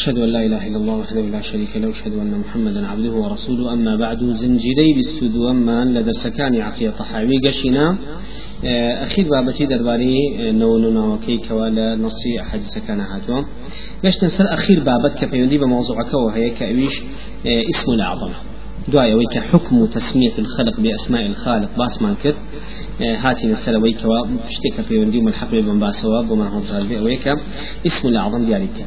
أشهد أن لا إله إلا الله وحده لا شريك له أشهد أن محمدا عبده ورسوله. أما بعد زنجيري بستود وما لدرسكان عقيدة طحاوي قشنا أخير بابتي درباري نون ناوكي كوالا نصي أحاديث كان هاتوا قشنا سر أخير بابت كبيوندي بموضوعك وهي كأويش اسم الأعظم دعاء ويك حكم تسمية الخلق بأسماء الخالق باس ما كر هاتي نسأل ويك وشتك في وندي من الحق بن باسوا وما هو ويك. اسم الأعظم ديالك.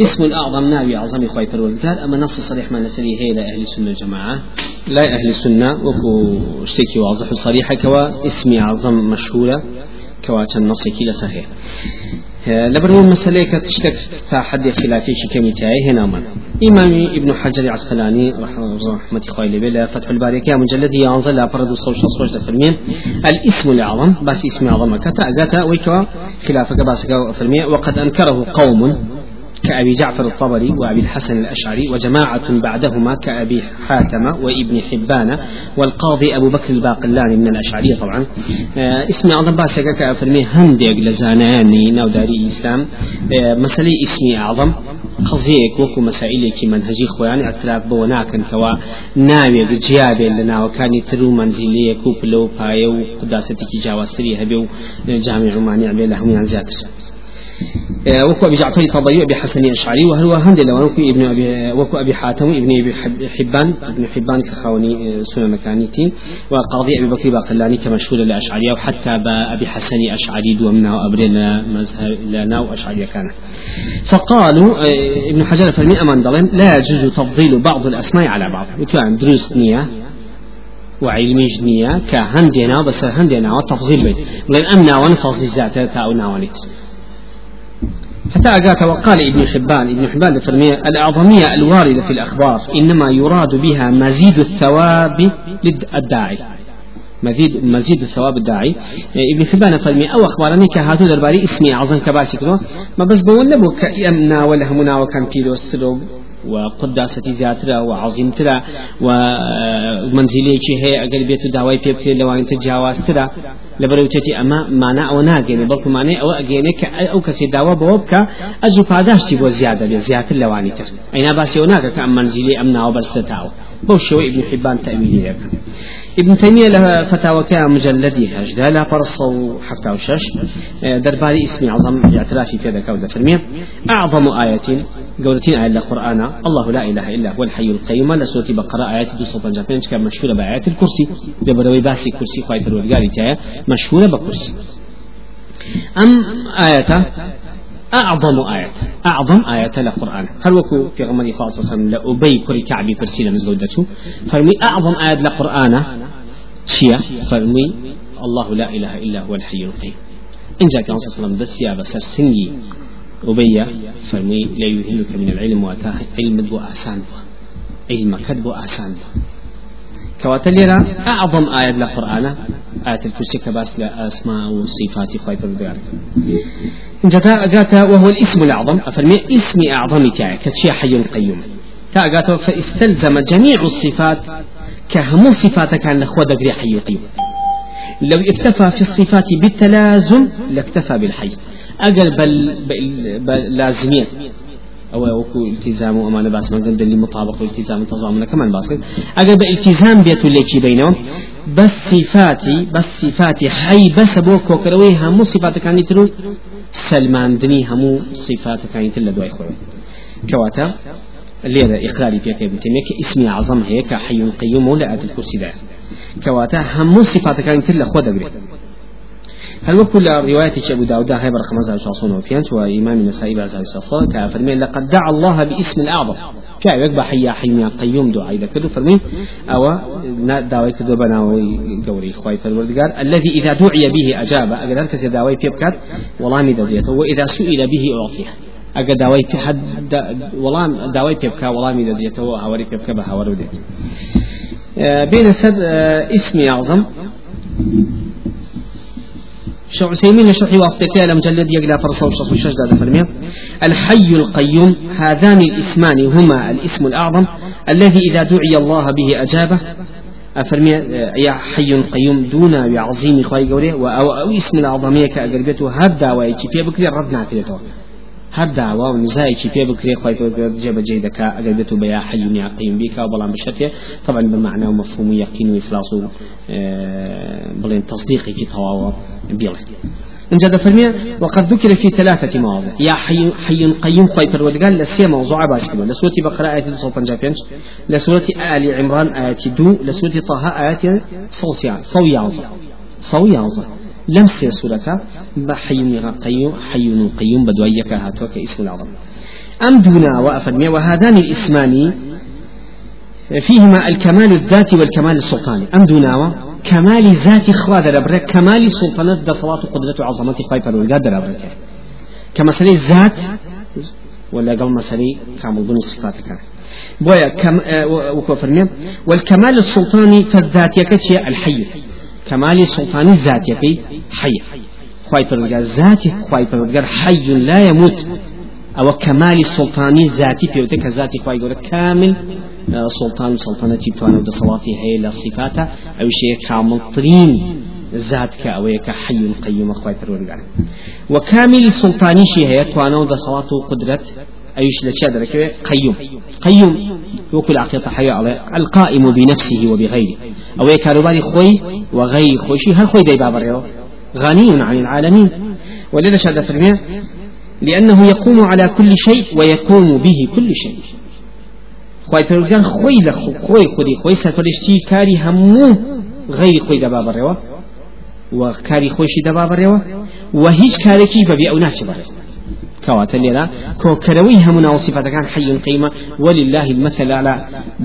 اسم الأعظم ناوي أعظم إخوة فرولدار أما نص صريح ما نسري هي لأهل السنة الجماعة لا أهل السنة وكو اشتكي واضح صريحة كوا اسمي أعظم مشهورة كوا نص كلا صحيح. لبرو مسألة كتشتك حد خلافي شكمي تاعي هنا من. إمام ابن حجر العسقلاني رحمة خويل بلا فتح الباري كا مجلد ينزل فرد الصوش الصوش فرمين الاسم الأعظم بس اسم أعظم كتا أجاتا ويكوا خلافك بس فرمين وقد أنكره قوم. كأبي جعفر الطبري وأبي الحسن الأشعري وجماعة بعدهما كأبي حاتم وابن حبان والقاضي أبو بكر الباقلاني من الأشعرية طبعا. آه اسم أعظم باسكا كأفرمي هندق لزاناني ناو داري الإسلام آه مسألة اسمي أعظم. قضيك وكو مسائلك منهجي خوان اعتراف بو ناكن كوا ناوي بجيابي لنا وكان ترو منزلية كوبلو بايو قداستك جاواسري هبيو. جامع مانع بيلهم يعني زيادة وكو أبي جعفر الطبري أبي حسن الأشعري وهو هند لو وكو ابن أبي وكو أبي حاتم ابن أبي حبان ابن حبان كخاوني سنة مكانيتي. وقاضي أبي بكر باقلاني كمشهور الأشعري وحتى أبي حسن أشعري دومنا وأبرنا مذهب لنا وأشعري كان. فقالوا ابن حجر فرمي أمان لا يجوز تفضيل بعض الأسماء على بعض. وكان دروس نية وعلمي جنية كهندنا بس هندنا وتفضيل بيت. لأن أمنا ونفضل ذاته تاو ناوليت حتى أجاك وقال ابن حبان ابن حبان الفرمية الأعظمية الواردة في الأخبار إنما يراد بها مزيد الثواب للداعي. مزيد مزيد الثواب الداعي. ابن حبان فرمي أو أخبارني كهاتو درباري اسمي أعظم كباسي كرو ما بس بقول لبو كأمنا ولا همنا وكان كيلو السلوب. وقداستي زياترا وعظيمترا ومنزليك هي أقل بيتو داواي بيبكي لو أنت جاوازترا لبروتتي أما معنى أو ناقيني بلكو معنى أو أجيني أو كسي داوا بوبكا أجو فاداشتي بو زيادة بزيادة لواني كسب أين باسي وناك كأم منزلي أمنا وبرستاو بوشو ابن حبان تأميلي ابن تيمية له فتاوى مجلدي هجدا لا فرصوا حتى وشش درباري اسمي عظم اعترافي في كودة فرمية أعظم آية قولتين آية القرآن الله لا إله إلا هو الحي القيوم. لسورة بقرة صوت جابين كان مشهورة بآيات الكرسي. دبروي باسي كرسي خايف الورقالي مشهورة بكرسي. أم آية أعظم آية أعظم آية القرآن هل وكو في غمر خاصة لأبي كري كعبي كرسي لمزودته فرمي أعظم آية القرآن شيا فرمي الله لا إله إلا هو الحي القيوم. إن جاء كان صلى الله عليه وسلم بس يا بس سنجي أبي فرمي لا يهلك من العلم واتاه علم دو آسان. علم كدب آسان. كواتليرا أعظم آية القرآن آية الكرسي كباس لأسماء وصفات خير البيان جتا أجاتا وهو الاسم الأعظم. أفرمي اسم أعظم تاعي كتشي حي قيوم. تا أجاتا فاستلزم جميع الصفات كهم صفات كان لخوة دقري حي قيوم. لو اكتفى في الصفات بالتلازم لاكتفى بالحي. أقل بل, بل, بل لازمية. أو وكو التزام وأمانة باس ما قد اللي مطابق والتزام تضامن كمان باس أقل بالتزام بيت اللي بينهم بس صفاتي بس صفاتي حي بس بو كوكروي همو صفات كان يترو سلمان دني همو صفات كان يتلا دواي خوي كواتا اللي إقراري بيك ابن تيمية اسمي عظم هيك حي قيوم ولا آت الكرسي ده كواتا همو صفات كان يتلا خود أقري هل وكل رواية أبو داود هاي برقم مزاج شخصون وفيانت وإمام النسائي بعزاز شخصون كافرمين لقد دعا الله باسم الأعظم. كا يقبع حيا حي قيوم دعاء إذا كدو فرمين أو دعوي كدو بناوي قوري خواي فالوردقار الذي إذا دعي به أجاب. أقدر كسي دعوي بيبكات والله مدى وإذا سئل به أعطيه. دعوي في حد والله دعوي بيبكا والله مدى ديته هوري بيبكا بهوري ديته بين سد اسمي أعظم. شو عثيمين شرح واسطتي على مجلد يقلا فرصة وشص وشش هذا الحي القيوم هذان الاسمان هما الاسم الأعظم الذي إذا دعي الله به أجابه. أفرمي يا حي قيوم دون بعظيم خواي قولي أو, أو اسم الأعظمية كأقربته هذا ويجي. في بكري ردنا كده هر داوا و نزایکی پێ بکرێ خی جێبەجێ دەکا ئەگەر بێت و بە یا حەی یا قیم بیکا بەڵام بشتێ طبعا بمعنى ومفهوم يقين وإخلاص بلين تصديقي تواوا بيڵێ انجا دفرمي وقد ذكر في ثلاثة مواضع. يا حي حي قيوم خوي پروردگار لسي موضوع باش كده لسورة بقرة آية 255 لسورة آل عمران آية 2 لسورة طه آية صوصيان صويانزة صويانزة لم سي سورة بحي قيوم حي قيوم بدويك هاتوك اسم العظم أم دونا وأفرمي وهذان الاسمان فيهما الكمال الذاتي والكمال السلطاني أم دونا كمال ذات خوا دربره كمال سلطنة در صلاة قدرة وعظمة خواهي فرولگار دربره كمسألة ذات ولا قال مسألة كامل بن صفاتك بويا كم والكمال السلطاني فالذات يكتشي الحي كمال السلطاني ذات يكي حي خواهي فرولگار ذات خواهي فرولگار حي لا يموت أو كمال السلطاني ذاتي بيوتك ذاتي خواهي كامل سلطان سلطنتي بتوانا بصلاتي هي لصفاته أو شيء كامل طرين ذات كأويك حي قيوم أخوي فرورقان وكامل سلطاني شيء هي توانا بصلاته قدرة أيش لشاد قيوم قيوم وكل عقيدة حي على القائم بنفسه وبغيره. أو كاروباري خوي وغير خوشي هل خوي داي بابر غني عن العالمين. ولذا شاد فرميه لأنه يقوم على كل شيء ويقوم به كل شيء. خواهی پروردگار خوی لخو خوی خودی خوی سرپرشتی کاری همو غیر خوی دبا بڕێەوە و کاری خۆشی دەبا بڕێەوە و هیچ کارێکی بەبێ ئەو كواتە لێرە کۆکەرەوەی هەموو ناو صفەتەکان حي قيمة. ولله المثل على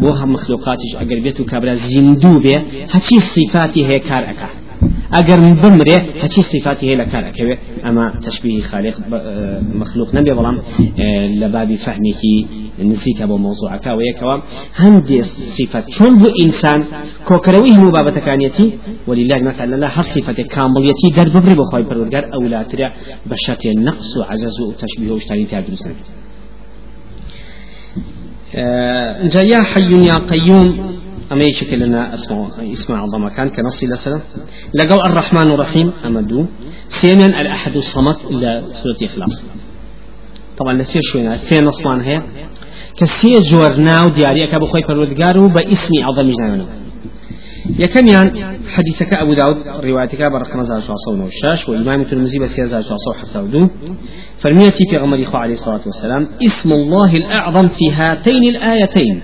بوها مخلوقاتش. ئەگەر بێت و کابرا زیندوو بێ هەچی ئەکا ئەگەر بمرێ هەچی صفاتی هەیە لە کار ئەکەوێ ئەمە تشبیه خالق مخلوق نەبێ بەڵام لە بابی فەهمێکی نزیکە بۆ مۆزوعەکە و یەکەوە هەندێ صفەت چۆن بۆ ئینسان کۆکەرەوەی هەموو بابەتەکانیەتی ولله مثلا لا هەر صفەتێک کامڵیەتی دەرببڕی بۆ خۆی پەروەردگار ئەولاترە بە شەتێ نەقص و عەجەز و تەشبیه و شتانی تا دروست اینجا یا حی یا قیوم أما يشكل لنا اسمه اسم عظمة. كان كنص لسنة لقوا الرحمن الرحيم أما دو. سيمن الأحد الصمد إلا سورة إخلاص. طبعا لسير شوينا سي نصمان هي. كسي جورنا ودياري أكا بخوي پروردگارو باسم عظم جنانو. يكميان حديثك أبو داود روايتك برقم زار شعصون والشاش وإمام الترمذي بس يزار شعصون حتى ودو. فرميتي في غمر عليه الصلاة والسلام اسم الله الأعظم في هاتين الآيتين.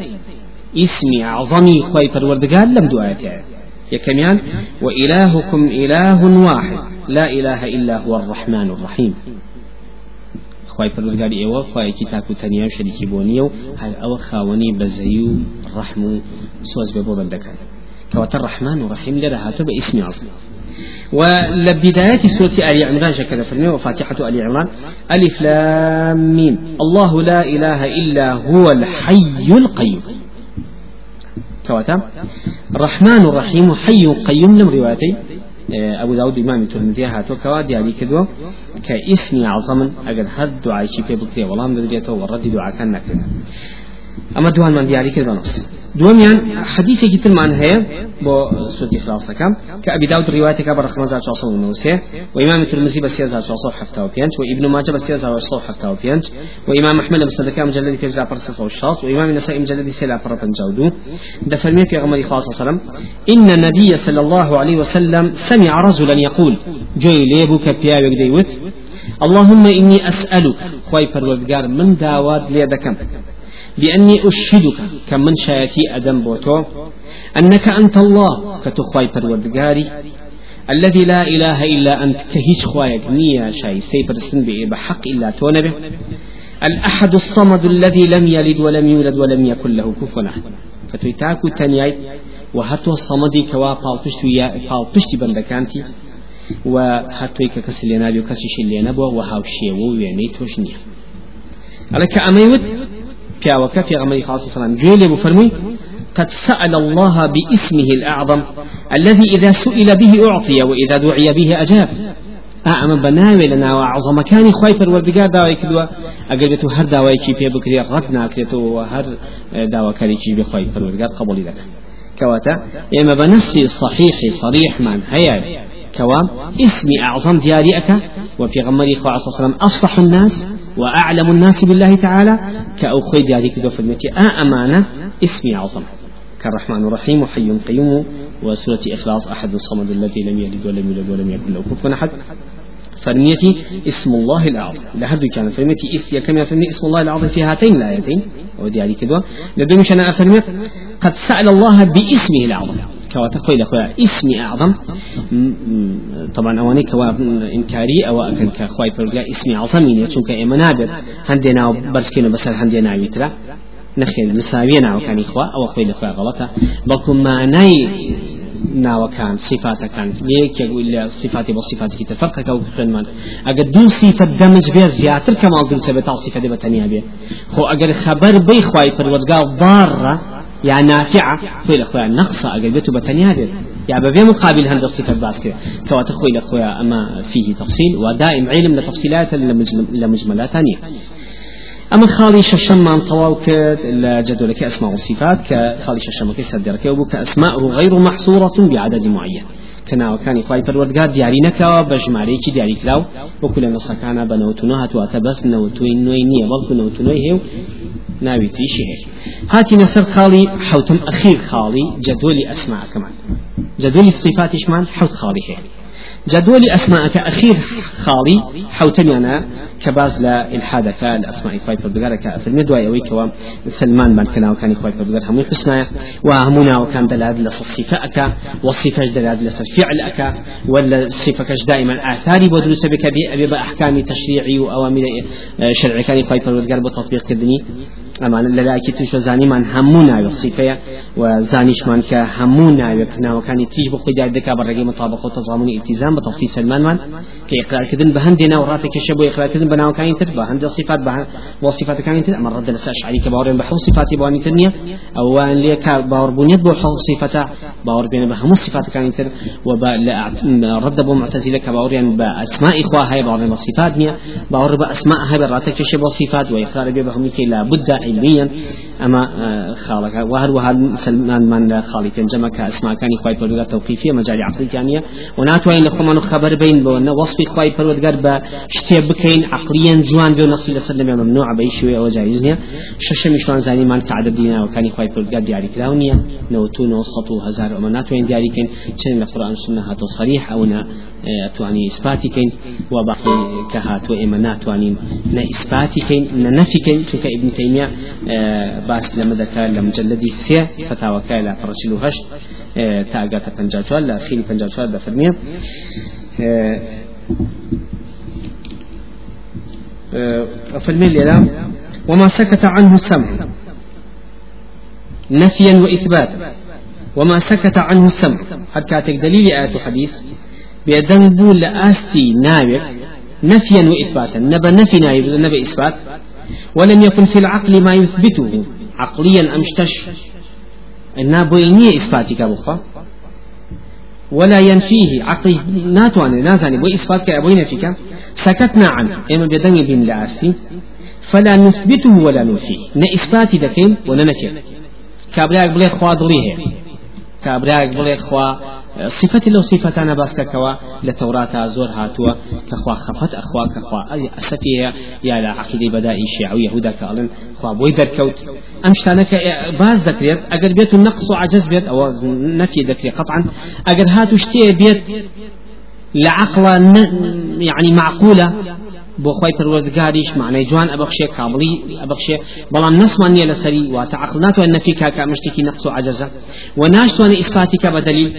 اسم أعظمي خوي پروردگار لم دعايتها يكميان وإلهكم إله واحد لا إله إلا هو الرحمن الرحيم خی پەروەردگاری ئێوە خۆیەکی تاکو تەنیا و شەریکی بۆ نییە و هەر ئەوە خاوەنی بەزەی و ڕەحم و سۆز بێ بۆ بەندەکان. کەواتە سورة آل عمران كذا فرمي وفاتحة آل عمران ألف لام ميم الله لا إله إلا هو الحي القيوم. كواتا الرحمن الرحيم حي قيوم لم روايتي. أبو داود إمام الترمذي هاتو كوا ديالي كدو. كاسم عظم أجل هد دعاء شي في بكتي والله درجته ورد دعاء كان نكنا أما دوان من ديالي كدو نص دوميان حديث جتل من هي بو سورة إخلاص كم كأبي داود رواية كبر خمسة عشر ونوسه وإمام الترمذي بس يزع عشر حفتة وبينت وابن ماجه بس يزع عشر حفتة وبينت وإمام أحمد بس ذكاء مجلد في زع برس وشاص وإمام النسائي مجلد سلا فرق جودو دفرمي في غمر خاص صلى إن النبي صلى الله عليه وسلم سمع رجلا يقول جوي ليبوك بيا ويقديوت اللهم إني أسألك خواي پروردگار من داواد ليدكم بأني أشهدك كم من شايتي أدم بوتو. أنك أنت الله كتخواي پروردگاري. الذي لا إله إلا أنت كهيش خوايك. نية شاي سيبر سنبئ بحق إلا تونبه. الأحد الصمد الذي لم يلد ولم يولد ولم يكن له كفوا فتويتاكو تنياي وهاتو صمدي كوا باوتشتو يا باوتشتي بندكانتي وهاتوي ككسي لنا بيو كسي شي بو وهاوشي ويعني توشنيا على كأميود پیاوەکە پێغەمەری خاص سلام گوێ لێ بفەرمووی قد سأل الله باسمه الأعظم الذي إذا سئل به أعطي وإذا دعي به أجاب. ئەمە بەناوێ لە ناوە عزەمەکانی خی پەروەردگار داوای کردووە ئەگەر بێت و هەر داوایکی پێ بکرێ ڕەت ناکرێتەوە هەر داواکارێکی بخوای پەروەردگار قبولی دەکەن کەواتە ئێمە بە نەسی صحیحی صریحمان هەیە كوا اسم أعظم دياري أكا. وفي غمري خو عليه الصلاة أفصح الناس. وأعلم الناس بالله تعالى كأو خيد هذه كدو فرمتي أمانة. اسمي عظم كالرحمن الرحيم وحي قيوم. وسورة إخلاص أحد الصمد الذي لم يلد ولم يولد ولم يكن له كفوا أحد. فرميتي اسم الله الأعظم. لهذا كان فرميتي اس كما فرمي اسم الله الأعظم في هاتين الآيتين. ودي علي كذا لدي مش أنا أفرمي قد سأل الله باسمه الأعظم. كواتا خوي لخويا اسمي أعظم. طبعا أواني كوا إنكاري أو أكن كخوي فرقا أعظم يعني چونك إما نابر. هندنا برسكينو بسر هندنا يترا نخيل مساوينا وكان إخوة أو خوي لخويا غلطة. بلكم معناي ناوەکان سیفاتەکان لەیەکێک لە سیفاتی بۆ سیفاتی تر فەرقەکە و خوێنمان ئەگەر دوو سیفەت دەمج بێ زیاتر کەماڵ دروستە بێت تا سیفەت بە تەنیا بێ خۆ ئەگەر خەبەر بەی خوای پەروەردگار ضارە يا نافعة. خوي الأخويا نقصة. أقل بيتو بتنيا يا ببي مقابل هند الصفة باسكة كوات خوي الأخويا أما فيه تفصيل ودائم علم لتفصيلات لمجملات ثانية. أما خالي ششمان طواو كد لجدولك أسماء وصفات كخالي ششمان كيس هدرك وبك أسماءه غير محصورة بعدد معين. كنا وكان خواي پروردگار دیاری نکاو بجماری کی دیاری کلاو وكل نصكانا بنوتنو هاتوا تبس نوتوين نوي نيه بلكو نوتنوي هيو ناوي تيشي هي هاتي نسر خالي حوتم أخير خالي جدول أسماء كمان جدول الصفات إشمان حوت خالي هي جدول أسماءك كباز لا إلحادك الأسماء خواي فردقارك في المدوى يويك سلمان بان كنا وكان خواي فردقار همون حسنا وهمونا وكان دلاد لصفة والصفة دلاد لصر فعلك ولا صفة دائما آثاري ودروس بك أبي بأحكام تشريعي وأوامر شرعي. كان خواي فردقار بتطبيق كدني ئەمان لەلایکی توش زانیمان هەموو ناوێ سیفەیە و زانیشمان کە هەموو ناوێ ناوەکانی تریش بۆ خۆی دادەکا بە ڕێگەی مطابق و تەزامونی ئیتیزان بە تەفسی سلمانمان کە ئقرارکردن بە هەندێک ناو ڕاتێکیشە بۆ ئقرارکردن بە ناوەکانی تر بە هەندێک صفات تر حەو صفاتی بوانی تر نییە ئەوان لێ کار باوەڕبوونیت بۆ حەو صفەتە باوەڕ بێنە بە هەموو صفاتەکانی تر و بە ڕەد بۆ معتەزیلە کە باوەڕیان بە ئەسمائی خوا هەیە باوەڕێن بە صفات نییە باوەڕ بە ئەسماء هەیە بە ڕاتێکیشە بۆ صفات و ئقرار بێ بە هەمووی کە لا بد علميا. أما آه، خالك وهر وهر سلمان من خالي تنجمع كاسماء كان خواي پروردگار توقيفية؟ مجال عقلي كانية وناتوين لخمان خبر بين بو وصف خواي پروردگار با شتي بكين عقليا جوان بيو نصي لسلم ممنوع بيشوي أو جائزنيا شش مشوان زاني من تعدد دينا وكان خواي پروردگار دياري كراونيا نوتو نوسطو هزار وما ناتوين دياري كين چن القرآن السنة هاتو صريح أو نا تواني إثباتي كين وباقي كهات وإما ناتواني نا إثباتي كين نا نفي كين چونك ابن تيمية باس لما ذكر لمجلدي سي فتاوى كايلا فرشلو هش تاقات پنجاجوال لأخيري پنجاجوال دفرمية فالميل إلى وما سكت عنه السمع. نفيا وإثباتا وما سكت عنه السمع. حتى كاتك دليل آية حديث بيدن بول لآستي ناوك نفيا وإثباتا. نبى نفي نايب نبى إثبات. ولم يكن في العقل ما يثبته. عقليا أمشتش النابوينية إثباتك أبوخا ولا ينفيه عقلي ناتواني نازاني بو إثبات كأبوين فيك سكتنا عنه إما بيدن بين لآستي فلا نثبته ولا ننفيه نا إثباتي دكين نفيه كابلاك بلي خوا ضليه كابلاك بلي خوا صفة لو صفة أنا بس كوا لتوراة زور هاتوا كخوا خفت أخوا كخوا أي أسفية يا لا عقيدة بدائي شيع ويهودا كالن خوا بوي دركوت أمشتانك باز ذكريت أجر بيت النقص وعجز بيت أو نفي ذكري قطعا أجر هاتوا شتي بيت لعقل يعني معقولة بۆ خۆی پەروەردگاریش معنی جوان ئەبەخشێ کامڵی ئەبەخشێ بەڵام نسمان نیە لەسەری واتە عقل ناتوانێت نەفی کاکە مشتێکی نەقص و عجزە. و ناشتوانێت ئیسپاتی کە بە دلیل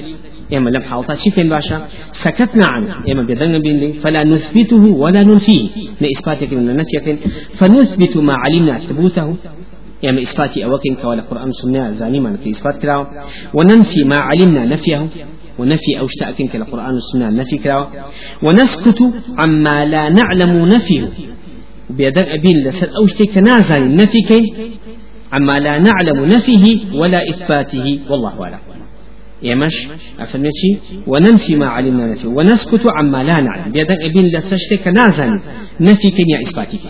إما لم حالتا شي فين باشا سكتنا عنه إما بيدنا بين فلا نثبته ولا ننفيه لإثباتك من نفية فنثبت ما علمنا ثبوته. يعني إثباتي أوكين كوال القرآن سنة زاني ما في إثبات كلاو وننفي ما علمنا نفيه ونفي أو اشتأكن كالقرآن والسنة نفي كلاو ونسكت عما لا نعلم نفيه. بيدك أبين لسر أو اشتك نازل نفي عما لا نعلم نفيه ولا إثباته. والله أعلم. يمش أفهمتي وننفي ما علمنا نفي ونسكت عما لا نعلم. بيدك أبين لسشتك نازل نفي كنيا إثباتك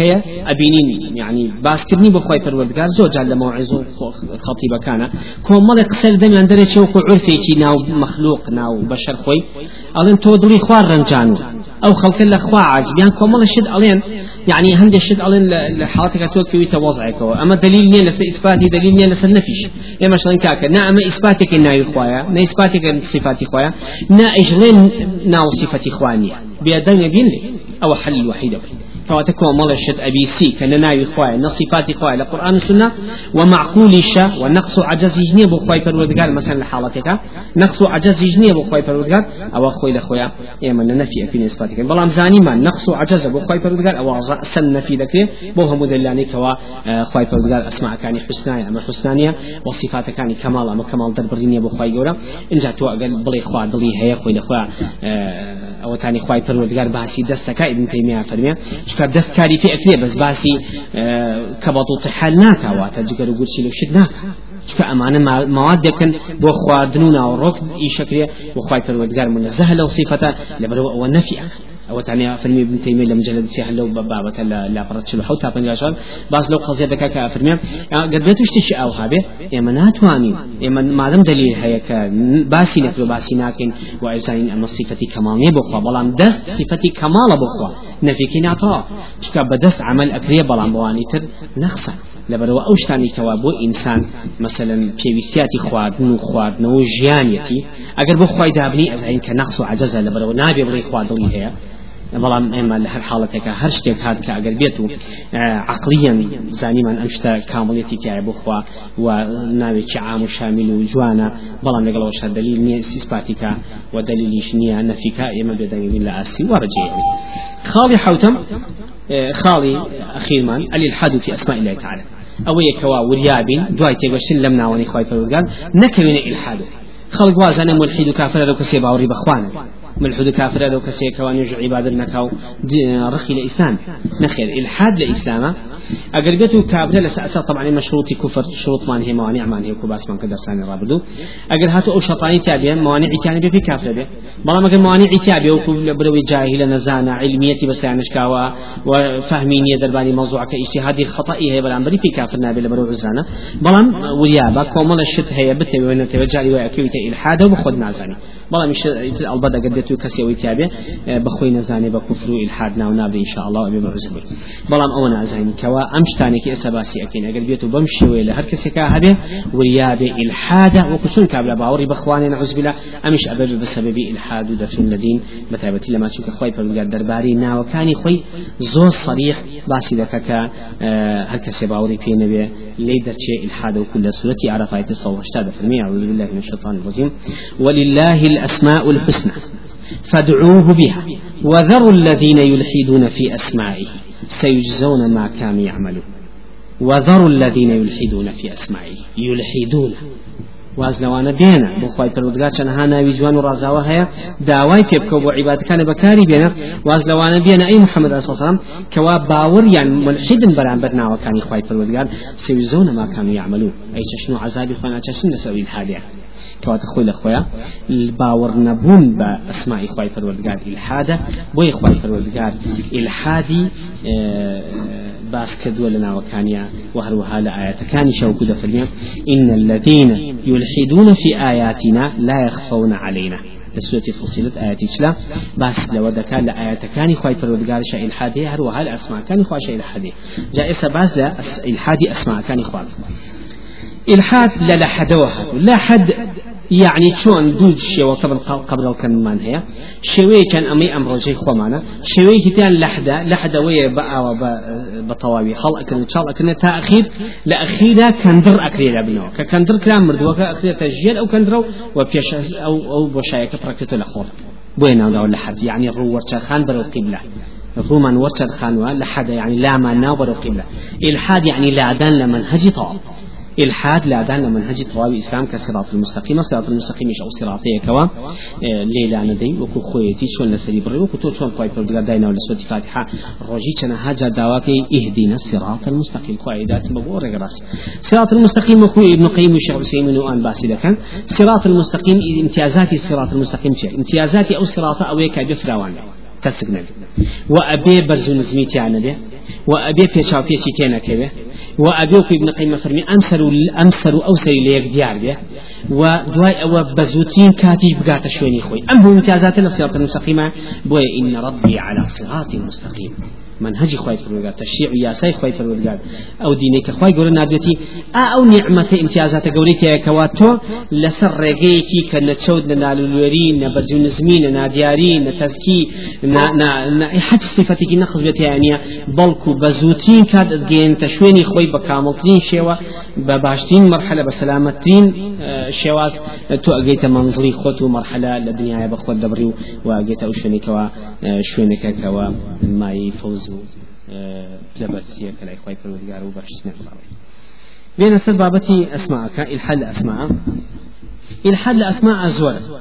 هەیە ئەبینین يعني باسکردنی بە خۆی پەروەردگار زۆر جار لە مەوعظ و خەڵتیبەکانە. کۆمەڵێک قسە دەمیان دەرێت وەکو عرفێکی ناو مەخلوق ناو خۆی. ئەڵێن تۆ دڵی خوار ڕەنجان أو خلق الأخوة عجب يعني كمال الشد ألين يعني هند الشد ألين لحالتك توكي وتوضعك أما دليل نيل لس إثباتي دليل نيل لس النفيش يا مثلا كاكا نعم إثباتك الناي إخوايا نا إثباتك صفات إخوايا نا إجلين نا صفة إخوانية بيدان يبين لي أو حل الوحيد فواتكو مال الشد أبي سي كان ناي إخوايا نصفات إخوايا لقرآن السنة ومعقول الشا ونقص عجز يجني بو خواي فرودگار مثلا لحالتك. نقص عجز يجني بو خواي فرودگار أو خوي لخويا. إما نفي في نسبتك. بلام زاني ما نقص عجز بو خواي فرودگار أو رأسا نفي ذكر بو هم دلاني كوا خواي فرودگار أسماء كان حسنايا أما حسنانية. وصفات كان كمال أما كمال دربرينيا بو خواي جورا إن جاتوا بلي خوا دلي هي خوي لخوا أو تاني خواي فرودگار باسي دستك ابن تيمية فرمي. شكر دستكاري في أكلي بس باسي كبطو حال ناكا واتا جگەر و گورچی لە شت ناکە چکە ئەمانە مواد دەکەن بۆ خواردن و ناوڕۆک ئیشەکرێ بۆ خی پەروەردگار منەزەه لەو صفەتە لەبەرەوە ئەوە أو تعني فرمي ابن تيمية لما جلد سيح لو بابة لا فرد شلو. حوتا بن جاشان باز لو قضية دكا كافرمي قد بيتو اشتشي أو هابه إما ناتواني. إما ما دام دليل هيك باسي نكلو باسي ناكن وإزاين أما صفتي كمالية بخوا. بلان دست صفتي كمال بخوا. نفيكي نعطا شكا بدست عمل أكرية بلان بواني تر نخصا. لبرو ئەو شتانی کەوا بۆ ئینسان مثلا پێویستیاتی خواردن و خواردنەوە و ژیانەتی ئەگەر بۆ خی دابنی ئەزین کە نەخس و عجزە لەبەرەوە نابێ بڵی خواردڵی هەیە بەڵام ئێمە لە هەر حاڵەتێکە هەر شتێک هات کە ئەگەر بێت و عقلیان زانیمان ئەم شتە کامڵێتی بخوا و ناوێکی عام و شامیل و جوانە بەڵام لەگەڵەوەش دلیل نییە سیسپاتیکە و دلیلیش نییە نەفیکە ئێمە بێدەنگوین لە ئاسی وەڕجێ خاڵی حوتم خاڵی ئەخیرمان الإلحاد في أسماء الله تعالى أو يكوا وريابين دواي تيغوشن لم ناوني خواي فرودگار نكوين إلحاد خلق وازانا ملحد كافر لو كسي باوري بخوانا ملحد كافر لو كسي كوان يجو عبادة نكاو رخي لإسلام. نخير إلحاد لإسلام. أقل بيتو كافر لسأسا طبعا مشروط كفر شروط مان هي موانع مان هي كوباس مان كدر ساني رابدو. أقل هاتو أو شطاني تابعا موانع تاني بي كافر بي بلا ما كان موانع تابعا وكو بروي جاهلة نزانة علمية بس يعني شكاوا وفهمينية درباني موضوع كاجتهادي خطأي هي بلا بري في كافر نابي لبرو عزانة بلا وريابا كومل الشت هي بتبي وين تبجاري وأكيد إلحاد وبخد نازاني. بلا مش البدأ قدتو كسي ويتابع بخوي نزاني بكفر إلحاد ناو نابي إن شاء الله وبما عزبي بلا أو نازاني كوا أمشتاني كي أسباسي أكين أقل بيتو بمشي ويلا هر كسي كاهبه وريابي إلحاد وكسون كابلا باوري بخواني نعوذ بالله. أمش أبد بسبب إلحاد ودفن الذين متابتي لما تشوك خوي فرقاد درباري ناو كاني خوي زور صريح باسي ذكك هر كسي باوري في نبي ليدر شيء إلحاد وكل عرفات الصوت اشتاد فرمي أعوذ بالله من الشيطان الرجيم ولله الأسماء الحسنى. فادعوه بها. وذروا الذين يلحدون في أسمائه. سيجزون ما كانوا يعملون. وذروا الذين يلحدون في أسمائه. يلحدون. واز لەوانە بێنە بۆ خی پەرودگار چەنەها ناوی جوان و ڕازاوە هەیە داوای تێبکە بۆ عیباتەکانە بەکاری بێنە واز لەوانە بێنە ئەی محەممەد ئەسەسەڵام کەوا باوەڕ یان ملحدن بەرامبەر ناوەکانی خی پەرودگار سویزۆنە ماکان یعملو ئەی چشن و عذابی خۆناچەسن لەسەوی هادیە کەواتە خۆی لە خۆیان باوەڕ نەبوون بە ئەسماعی خی پەروەردگار ئیلحادە. بۆی خی پەروەردگار ئیلحادی باس کردووە لە ناوەکانیا و هەروەها لە ئاەتەکانی شەوکو دەفرمێ إن الذين يلحدون في آياتنا لا يخفون علينا. لسورة فصيلة آيات إسلام. بس لو ذكر لآيات كان خواي فرودگار شاء الحادي هر وهل أسماء كان خواي شاء الحادي جائزة بس لا الحادي أسماء كان خواي إلحاد لا لحد وهات لا حد يعني شون دود شيء قبل قبل الكلمان هي؟ شوي كان أمي أمر جي خمانة شوي كتان لحدة لحدة ويا بقى بطواوي خل أكن إن شاء الله أكن تأخير لأخيرا كندر أكرير ابنه ككندر كلام مردوا كأخير تسجيل أو كندرو وبيش أو أو بشاية كبركته الأخور بوين أو لحد. يعني الروور خان برو قبلة. رومان ورشد خانوا لحد. يعني لا ما ناور قبلة. إلحاد يعني لا دان لمنهج طاب إلحاد لا دان منهج طواب الإسلام كصراط المستقيم. صراط المستقيم مش أو صراطية كوا؟ ليلة ندي. وكو خويتي شون لسري بري. وكو تو شون قوي بردقار داينا ولا سورة فاتحة. روجي كان هاجا دواكي اهدنا الصراط المستقيم. قاعدات بقول رجراس صراط المستقيم وكو ابن قيم الشيخ حسين وان باسي لكن صراط المستقيم امتيازات الصراط المستقيم شيء امتيازات أو صراط أو يكا بفراوان. کەسک نەبێ و ئەبێ بەرز و نزمی تیانە بێ و ئەبێ پێچاو پێشی تێنەکەوێ و ئەبێ و ابن قیم فەرمی ئەمسەر و ئەمسەر و ئەو سەری لە یەک دیار بێ و دوای ئەوە بەزووترین کاتیش بگاتە شوێنی خۆی ئەم هەموو امتیازاتە لە سیاق المستقیمە بۆیە إن ربي على صراط مستقيم. منهجی خوای پروردگار تشریع یاسای خوای پروردگار. أو که خوای گور نادوتی أو نعمت امتیازات گوری که کواتو لسر رگی کی که نچود نالولوری نبرزو نزمی نادیاری نتزکی نا حد صفتی کی نخص بیت یعنی بلکو بزوتین کاد گین تشوینی خوای بکاملترین شیوا بباشتین مرحله بسلامترین شواز تو اجيت منظري خطو مرحلة لدنيا بخوت دبري واجيت اوشني كوا شوينك كوا ماي فوز. جبسية كلا إخوة فرودگار وبرشتنا بين سر بابتي أسماءك الحل أسماء الحل أسماء. زور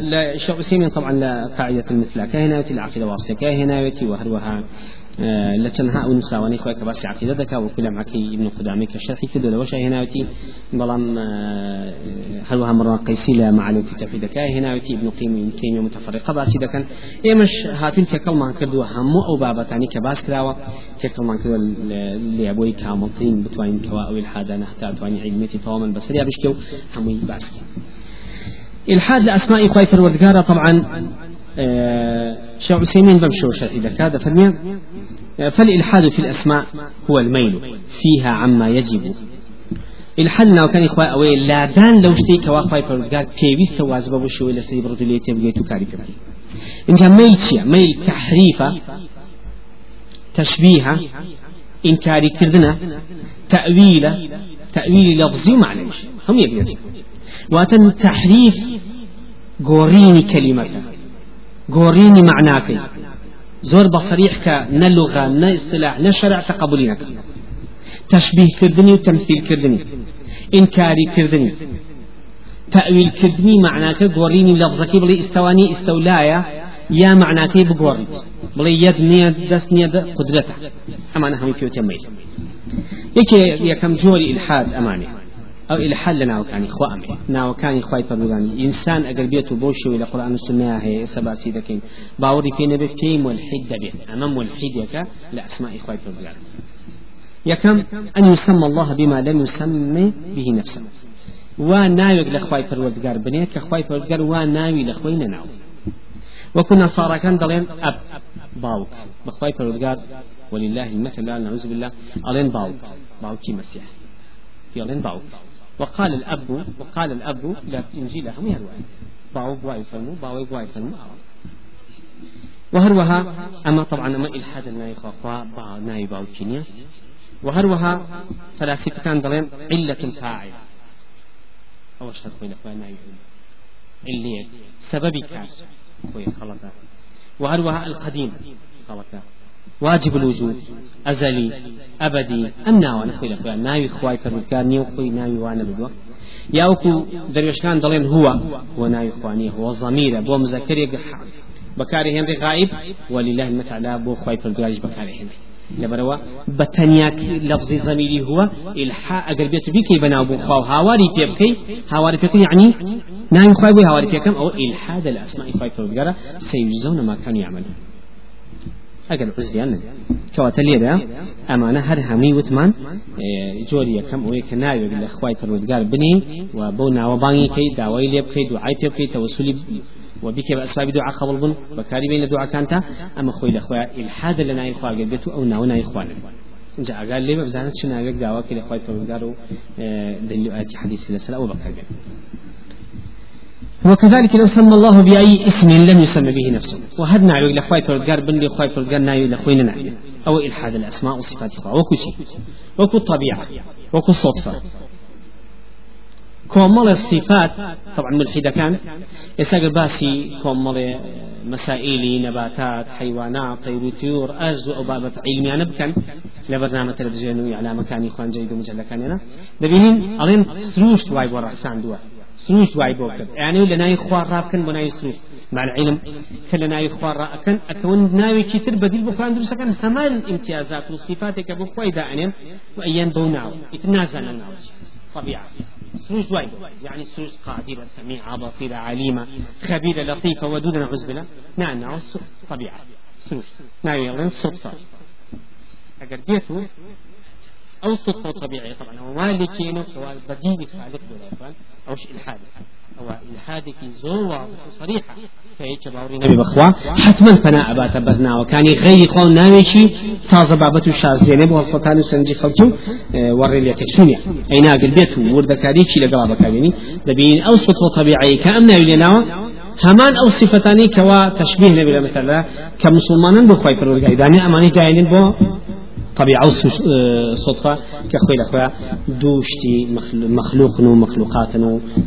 لا شيخ عثيمين طبعا لا قاعدة المثلى كهناوتي العقيدة واسطة كهناوتي وهروها لتنها أو نساواني خويا كباس عقيدة ذكا وكل معك ابن قدامي كشرحي كده لو شيء هناوتي بلام هروها مرة قيسي لا معلوم في توحيد كا هناوتي ابن قيم ابن تيمية متفرقة باسي دكان إيه مش هاتين تكل ما كردوا همو أو بابا تاني كباس كراوا تكل ما كردوا اللي أبوي كاملتين بتوين كوا أو الحادة نحتاج تواني علمتي تماما بس اللي أبشكو همو باسكي إلحاد لأسماء خوي فروردقارة طبعا شيخ عثيمين بمشور شرح إذا كاد فرمي فالإلحاد في الأسماء هو الميل فيها عما يجب. الحلنا وكان إخوة أوي لا دان لو شتي فروردقار بيويست واجب أبو شوي لسي برد اللي تبقى تكاري كبتي إنجا ميل شيء؟ ميل تحريفة تشبيهة إنكاري كردنا تأويلة تأويل لفظي ومعنوي هم يبيضون واتن تحريف قوريني كلمة. قوريني معناك زور بصريح كنلغة ناصطلاح نشرع تقبلينك. تشبيه كردني وتمثيل كردني. إنكاري كردني. تأويل كردني معناك قوريني لفظك بلي استواني استولايا يا معناك بقوري. بلي يد نيد دس نيد قدرته أما أنا هم كيوتي ميل يكي يكم جوري إلحاد أماني. أو إلى حل ناو كان إخوة أمي ناو كان إخوة فرموداني إنسان أقل بيته بوشي إلى قرآن السنة هي سبع سيدكين. باوري في نبي في ملحد به أمام ملحد يكا لأسماء إخوة فرموداني يكم أن يسمى الله بما لم يسمي به نفسه. وناوي لأخوة فرودقار بنيه كأخوة فرودقار وناوي لأخوة ناو. وكنا صار كان دلين أب باوك. بخواي فرودقار ولله المثل. نعوذ بالله. ألين باوك. باوكي مسيح. يلين باوك. وقال الأب وقال الأب لا إنجيل هم يروى باو بواي فنو باو بواي فنو وهروها أما طبعا أما إلحاد الناي خوا با ناي باو كينيا. وهروها فلاسفة كان ضلين علة فاعل. أول شرط بين أخوان ناي علية. سببي كاس خوي خلطة وهروها القديم خلطة واجب الوجود ئەزەلی ئەبدی ئەم ناوانە خۆی لە خۆیان. ناوی خوای پەروردگار نییە و خۆی ناوی وانە بدووە یاوەکو دەروێشتان دەڵێن هووە بۆ ناوی خوانی هو زەمیرە بۆ مزەکەرێک بەکاری هێنری غایب وەلیله مەتعلا بۆ خوای پەروردگاریش بەکاری هێنری لەبەرەوە بە تەنیاکی لەفزی زەمیری هووە ئلحا ئەگەر بێت بیکەی بەناو بۆ خوا و هاواری پێ بکەی هاواری پێکەی عنی ناوی خوای بۆی هاواری پێەکەم ئەو ئلحا دە لە ئەسمای خوای پەروردگارە سەیزەونە ماکانی عملن ئەگەر عزیان کەواتە لێرە ئەمانە هەر هەمووی وتمان جۆری یەکەم ئەوەیە کە ناوێت لە خوای پەروەردگار بنین و بۆ ناوەبانگی کەی داوای لێ بکەیت دوعای پێ بکەیت تەوەسولی وبك بأسباب دعاء قبل بن بكاري بين دعاء كانتا أما خوي الأخوة الحاد لنا إخوة قلبتو أو ناونا إخوانا جاء قال لي بزانت شنو قال دعوة كل إخوة فرودارو دليل آتي حديث لسلا وبكر وكذلك لو سمى الله بأي اسم لم يسمى به نفسه. وهذا نعيو إلى خواي فرقار بن لي خواي فرقار نعيو إلى خوينا أو إلحاد الأسماء والصفات أخرى وكو شيء. وكو الطبيعة وكو الصدفة كومل الصفات. طبعا ملحدة كان. يساق باسي كومل مسائل نباتات حيوانات طير طيور أز أو بابة علمي أنا بكن لبرنامج تلفزيوني على مكان إخوان جيد ومجلة كان هنا. دبينين ألين ثروش واي ورحسان دوا. سروش واي بوكد يعني لنا إخوار رابكن بناي سروش. مع العلم كلنا إخوار رابكن أكون ناوي كتير بديل بكون درس كان همان امتيازات وصفاتك بخوي دائما وأيان بوناو يتنازل الناو. طبيعة. سروش واي يعني سروش قادرة سميعة بصيرة عليمة خبيرة لطيفة ودودة نعوذ بالله. نعم نعم طبيعة. سروش. ناوي يلين صدفة بيته أو صدفة طبيعية طبعا هو مالكين بديل خالق ولا أو شيء الحاد أو الحادك زور واضح وصريحة فهيك باوري نبي بخوا حتما فنا أبات بدنا وكان غير خون ناويشي تازة بابة شازينة بو الفتان سنجي خلتو آه وري لي تكسونيا أي ناقل بيت ورد كاريكي لقرابة كاريني. دبين أو صدفة طبيعية كأمنا يليناوا همان أو صفتاني كوا تشبيه نبي مثلا كمسلمان بخواي فرورقاي داني أماني جايين بو طبيعة صدفة كأخوي الأخوة دوشتي مخلوق ومخلوقات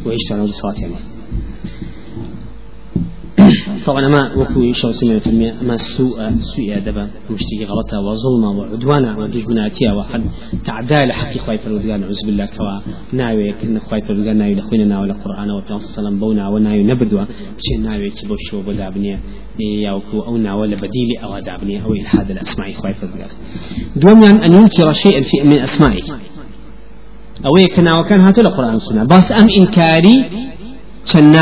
وعيشتنا وصاتنا طبعا ما وكو شو سمع في ما سوء سوء دبا مشتكي غلطة وظلمة وعدوانا ودوش بناتيا وحد تعداء لحق خواي فرودقان نعوذ بالله كوا ناوي كن خواي فرودقان ناوي لخوينا ناوي القرآن وبيان صلى بونا وناوي نبدوا بشي ناوي كبو شو بدابنيا ياوكو أو ناوي بديل أو دابنيا أو إلحاد الأسماء خواي فرودقان دوما أن ينكر شيئا في من أسمائه. أو يكنا وكان هاتو القرآن والسنة بس أم إنكاري چەند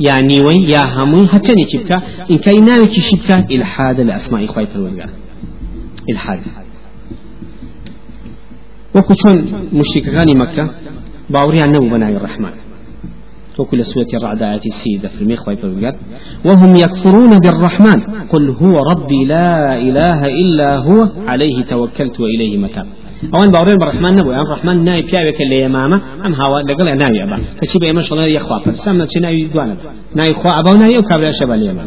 يا نيوي يا هموي هەچەنێکی شبكة إن كان ناوێکی شبكة إلحاد لأسماء إخوة پەروەرگار إلحاد وەکو چۆن مشركەکانی مەکە باوریان نەبوو بە ناوی ڕەحمان وكل سورة الرعد آيات السيدة في الميخ وهم يكفرون بالرحمن. قل هو ربي لا إله إلا هو. عليه توكلت وإليه متاب. ئەوان باوڕێن بە ڕحمان نەبوو ئەم ڕحمان ناوی پیاوێکە لە ئێمامە ئەم هاوا لەگەڵ ناوی ئەبا کەچی بە ئێمە شڵێ یەخوا پرسام نەچی ناوی دوانە ناوی خوا ئەبا و ناوی ئەو کابرا شەبە لە ئێمە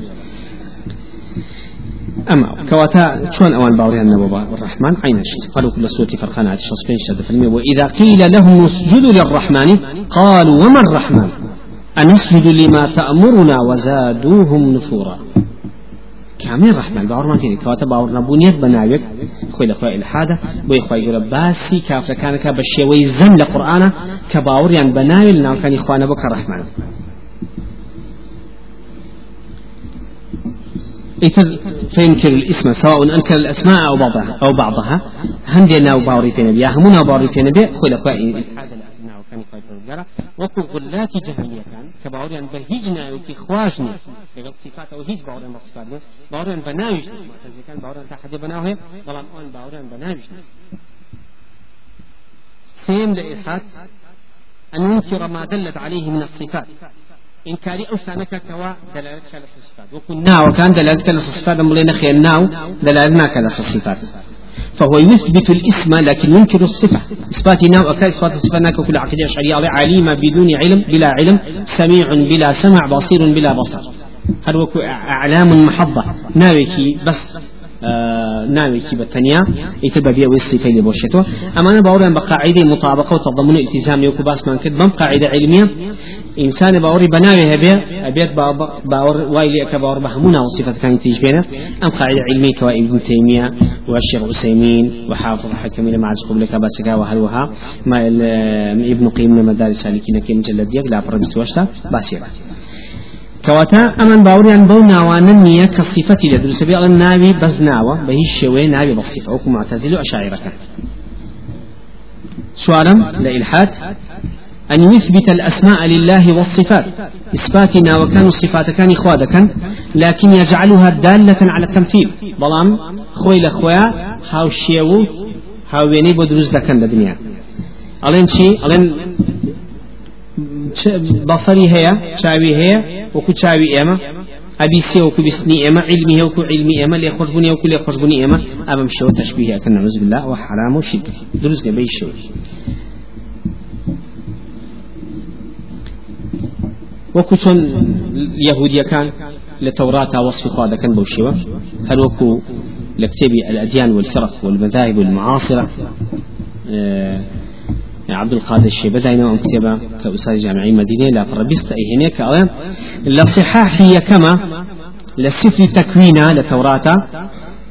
أما كواتا شون أوان باوريان نبوبا الرحمن عين الشيء قالوا كل سورة فرقانات شصبين شد في وإذا قيل لهم اسجدوا للرحمن قالوا وما الرحمن؟ أنسجد لما تأمرنا وزادوهم نفورا كامل رحمن باور ما فيني كواتا باور نبونيت بناوك خوي لخوي الحادة بوي خوي يقول باسي كافر كان كبشيوي زم لقرآن كباور يعني بناوي لنا كان إخوانا بك الرحمن فينكر الاسم سواء انكر الاسماء أو بعضها أو بعضها هندي ناو باوري تنبي يا همونا باوري تنبي خوي لخوي جرى وكو غلات جهمية كان كباوريان بهيجنا وكي خواشني لقد صفات أو هيج باوريان بصفات باوريان بناوش معتزلي كان باوريان تحد بناوه ظلام اون باوريان بناوش سيم لإلحاد أن ينكر ما دلت عليه من الصفات. إنكاري أو سانك كوا دلالة على الصفات وكنا نعم، وكان دلالة على الصفات مولينا خير ناو دلالة على الصفات فهو يثبت الاسم لكن ينكر الصفة. إثبات نوع أكا إثبات الصفة ناك كل عقيدة أشعرية عليم بدون علم بلا علم سميع بلا سمع بصير بلا بصر. هذا وكو أعلام محضة. ناويكي بس ناوي كي بتنيا يتبع بيا ويصفي لي بوشتو اما أنا باوري بقاعدة مطابقة وتضمن التزام يوكو باس من كد قاعدة علمية. إنسان باوري بناوي هبي ابيت باور وايلي كباور بهمونا وصفة كان تيج بينا. أم قاعدة علمية كوا ابن تيمية والشيخ عثيمين وحافظ حكم مع قبل كباسكا وهلوها ما ابن قيم مدارس سالكين كي مجلد يق لا برد وشتا باسيرا كواتا أمن باوريان بو ناوانا نية كصفة لدرس بي الناوي بز ناوة بهي الشوي ناوي بصفة وكو معتزل أشاعرة سؤالا لإلحاد. أن يثبت الأسماء لله والصفات. إثباتنا وكانوا الصفات كان إخوادك لكن يجعلها دالة على التمثيل. ظلام خوي لخويا هاو شيو هاو بيني بدروز دكان الدنيا ألين شي؟ ألين بصري هي شاوي هي وكو تشاوي إما أبي سي وكو بسني إما علمي وكو علمي إما اللي يخرجوني وكو اللي يخرجوني إما أبا مشو تشبيه أكن نعوذ بالله وحرام وشرك. دروس قبل الشو وكو شون يهوديا كان لتوراة وصف خاذا كان بوشيوة. هل وكو لكتابي الأديان والفرق والمذاهب والمعاصرة؟ آه عبد القادر الشيبة داينا أم كتابة كأستاذ جامعي مدينة لا فربست أي هناك أولا لصحاح كما لسفر تكوينة لتوراة.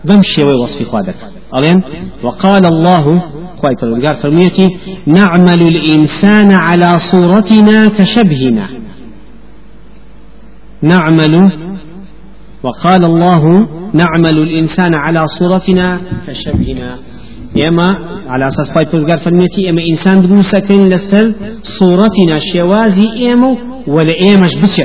بمشي وصف خوادك ألين وقال الله خواهي فرمودگار فرميتي نعمل الإنسان على صورتنا كشبهنا. نعمل وقال الله نعمل الإنسان على صورتنا كشبهنا. إما على أساس باي فرمودگار فرميتي إما إنسان بدون سكن لسر صورتنا شوازي إما ولا إيمش بشر